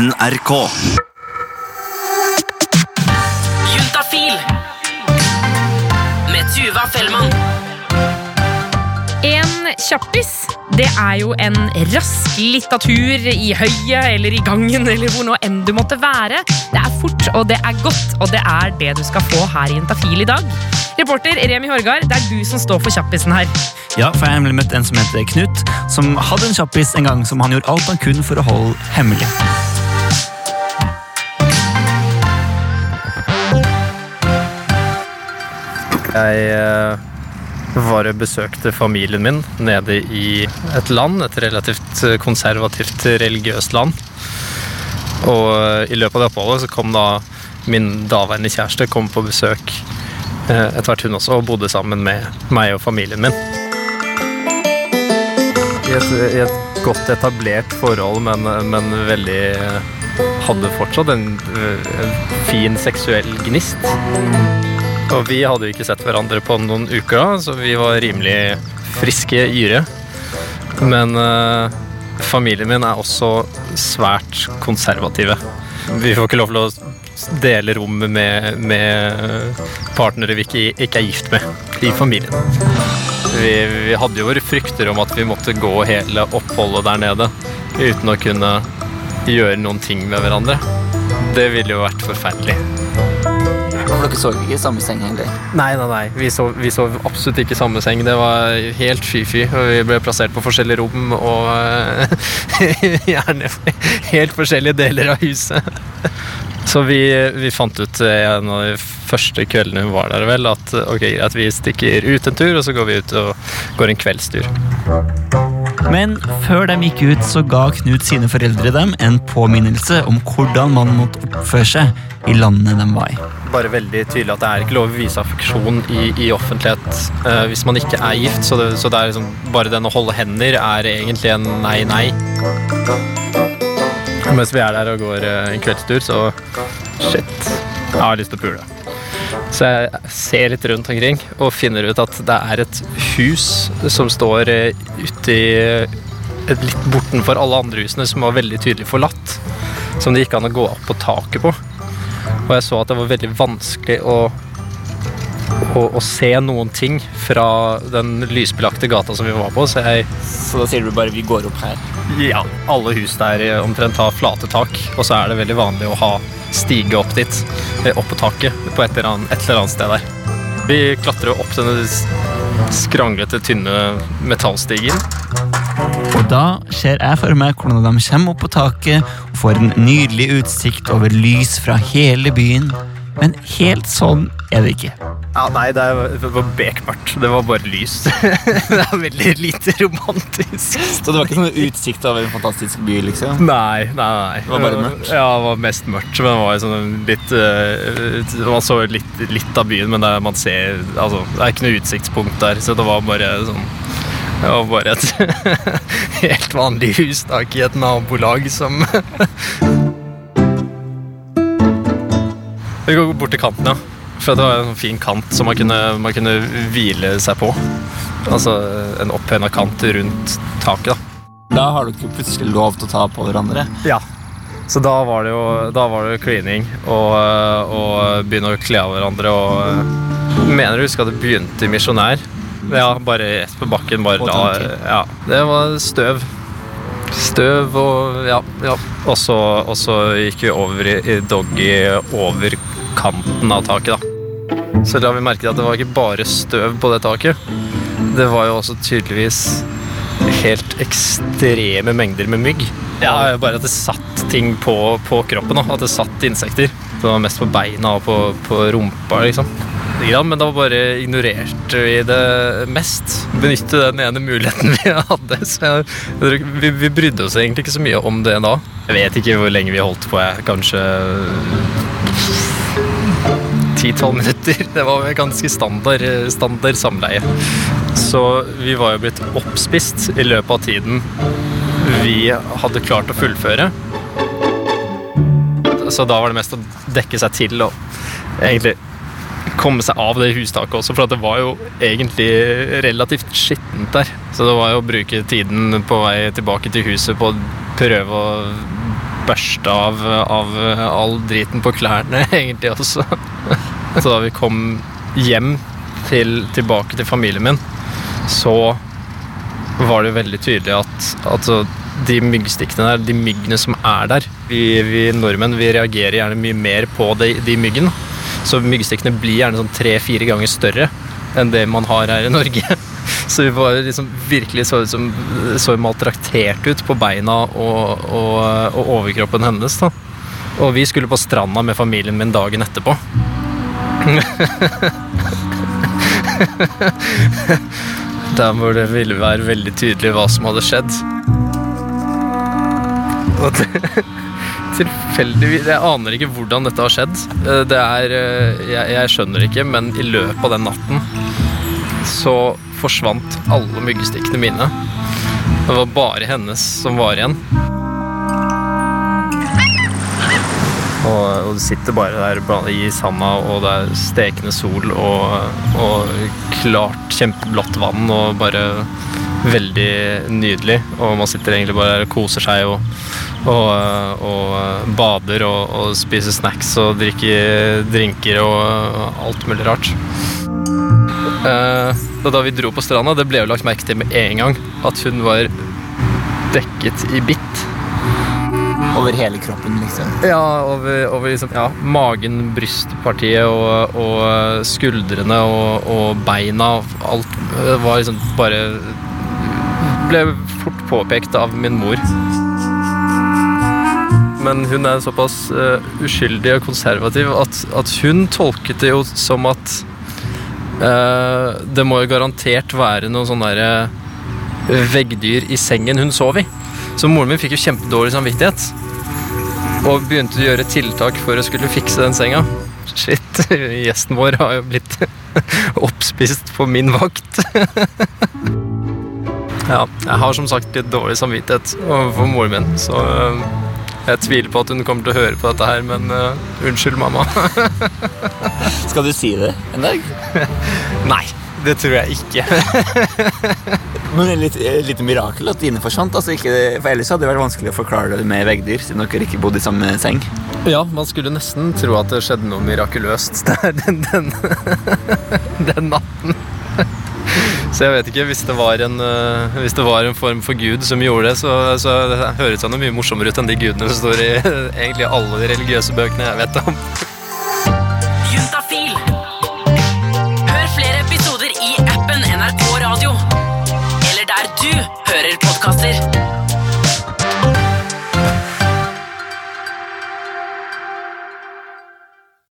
NRK. Juntafil med Tuva Fellmann. En kjappis, det er jo en rask lita tur i høyet eller i gangen eller hvor nå enn du måtte være. Det er fort, og det er godt, og det er det du skal få her i Juntafil i dag. Reporter Remi Horgard, det er du som står for kjappisen her. Ja, for jeg har nemlig møtt en som heter Knut, som hadde en kjappis en gang som han gjorde alt han kunne for å holde hemmelig. Jeg eh, var og besøkte familien min nede i et land, et relativt konservativt religiøst land. Og eh, i løpet av det oppholdet så kom da min daværende kjæreste kom på besøk eh, etter hvert hun også, og bodde sammen med meg og familien min. I et, i et godt etablert forhold, men, men veldig Hadde fortsatt en, en fin seksuell gnist. Og vi hadde jo ikke sett hverandre på noen uker så vi var rimelig friske yre. Men eh, familien min er også svært konservative. Vi får ikke lov til å dele rommet med, med partnere vi ikke, ikke er gift med i familien. Vi, vi hadde jo våre frykter om at vi måtte gå hele oppholdet der nede uten å kunne gjøre noen ting med hverandre. Det ville jo vært forferdelig. For dere så ikke i samme seng egentlig? Nei, nei, nei. Vi sov, vi sov absolutt ikke i samme seng. Det var helt fy-fy. Vi ble plassert på forskjellige rom og eh, gjerne helt forskjellige deler av huset. Så vi, vi fant ut en av de første kveldene hun var der, vel, at okay, at vi stikker ut en tur, og så går vi ut og går en kveldstur. Men før de gikk ut, så ga Knut sine foreldre dem en påminnelse om hvordan man måtte oppføre seg i landene de var i. Bare veldig tydelig at det er ikke lov å vise affeksjon i, i offentlighet uh, hvis man ikke er gift. Så, det, så det er liksom, bare den å holde hender er egentlig en nei-nei. Mens vi er der og går uh, en kveldstur, så shit, jeg har lyst til å pule. Så jeg ser litt rundt omkring og finner ut at det er et hus som står uti ute litt bortenfor alle andre husene, som var veldig tydelig forlatt. Som det gikk an å gå opp på taket på. Og jeg så at det var veldig vanskelig å, å, å se noen ting fra den lysbelagte gata som vi var på, så jeg Så da sier du bare 'vi går opp her'? Ja, alle hus der eh, omtrent har flate tak, og så er det veldig vanlig å ha stige opp dit, eh, opp på taket, på et eller annet, et eller annet sted der. Vi klatrer opp denne skranglete, tynne metallstigen. Og da ser jeg for meg hvordan de kommer opp på taket og får en nydelig utsikt over lys fra hele byen. Men helt sånn er det ikke. Ja, nei, det var bekmørkt. Det var bare lys. det er veldig lite romantisk. Så det var ikke sånn utsikt over en fantastisk by, liksom? Nei, nei, nei. Det var bare mørkt? Ja, det var mest mørkt. Men det var sånn litt uh, Man så litt, litt av byen, men det, man ser Altså, det er ikke noe utsiktspunkt der, så det var bare sånn Det var bare et helt vanlig hustak i et nabolag som Vi går bort til kanten, ja. For det var en fin kant som man kunne, man kunne hvile seg på. Altså en opphøyna kant rundt taket, da. Da har dere ikke plutselig lov til å ta på hverandre. Ja. Så da var det jo da var det cleaning og, og begynne å kle av hverandre og Mener du husker at det begynte i misjonær? Ja, bare rett på bakken. Bare da. Ja. Det var støv. Støv og ja. ja. Og så gikk vi over i, i doggy over kanten av taket, da. Så la vi merke til at det var ikke bare støv på det taket. Det var jo også tydeligvis helt ekstreme mengder med mygg. Ja, Bare at det satt ting på, på kroppen. At det satt insekter. Det var mest på beina og på, på rumpa, liksom. Men da bare ignorerte vi det mest. Benytte den ene muligheten vi hadde. Så jeg, vi, vi brydde oss egentlig ikke så mye om det da. Jeg vet ikke hvor lenge vi holdt på. Jeg. Kanskje 10-12 minutter. Det var ganske standard, standard samleie. Så vi var jo blitt oppspist i løpet av tiden vi hadde klart å fullføre. Så da var det mest å dekke seg til og egentlig komme seg av det hustaket også, for det var jo egentlig relativt skittent der. Så det var jo å bruke tiden på vei tilbake til huset på å prøve å børste av, av all driten på klærne, egentlig også. Så da vi kom hjem til, tilbake til familien min, så var det veldig tydelig at altså, de myggstikkene der, de myggene som er der Vi, vi nordmenn vi reagerer gjerne mye mer på de, de myggene. Så myggstikkene blir gjerne sånn tre-fire ganger større enn det man har her i Norge. Så vi var liksom virkelig så ut som så maltraktert ut på beina og, og, og overkroppen hennes. da. Og vi skulle på stranda med familien min dagen etterpå. Der hvor det ville være veldig tydelig hva som hadde skjedd. Og det, tilfeldigvis Jeg aner ikke hvordan dette har skjedd. Eh, Det er eh, jeg, jeg skjønner ikke, men i løpet av den natten så forsvant alle myggstikkene mine. Det var bare hennes som var igjen. Og, og du sitter bare der i sanda, og det er stekende sol og, og klart, kjempeblått vann og bare veldig nydelig. Og man sitter egentlig bare der og koser seg og, og, og bader og, og spiser snacks og drikker drinker og alt mulig rart. Eh, da vi dro på stranda, det ble jo lagt merke til med en gang at hun var dekket i bitt. Over hele kroppen, liksom. Ja, over, over liksom, ja, magen, brystpartiet og, og skuldrene og, og beina. Alt eh, var liksom bare Ble fort påpekt av min mor. Men hun er såpass uh, uskyldig og konservativ at, at hun tolket det jo som at eh, det må jo garantert være noen sånne derre veggdyr i sengen hun sov i. Så moren min fikk jo kjempedårlig samvittighet. Og begynte å gjøre tiltak for å skulle fikse den senga. Shit, gjesten vår har jo blitt oppspist på min vakt. ja, jeg har som sagt litt dårlig samvittighet overfor moren min, så øh, jeg tviler på at hun kommer til å høre på dette her, men uh, unnskyld, mamma. Skal du si det en dag? Nei, det tror jeg ikke. Men det litt, et lite mirakel at dine forsvant. Altså ikke, for Ellers hadde det vært vanskelig å forklare det med veggdyr, siden dere ikke bodde i samme seng. Ja, man skulle nesten tro at det skjedde noe mirakuløst der den, den, den natten. Så jeg vet ikke, hvis det, var en, øh, hvis det var en form for gud som gjorde det, så, så høres han noe mye morsommere ut enn de gudene som står i egentlig alle de religiøse bøkene jeg vet om. Hør flere episoder i appen NRK Radio. Eller der du hører podkaster.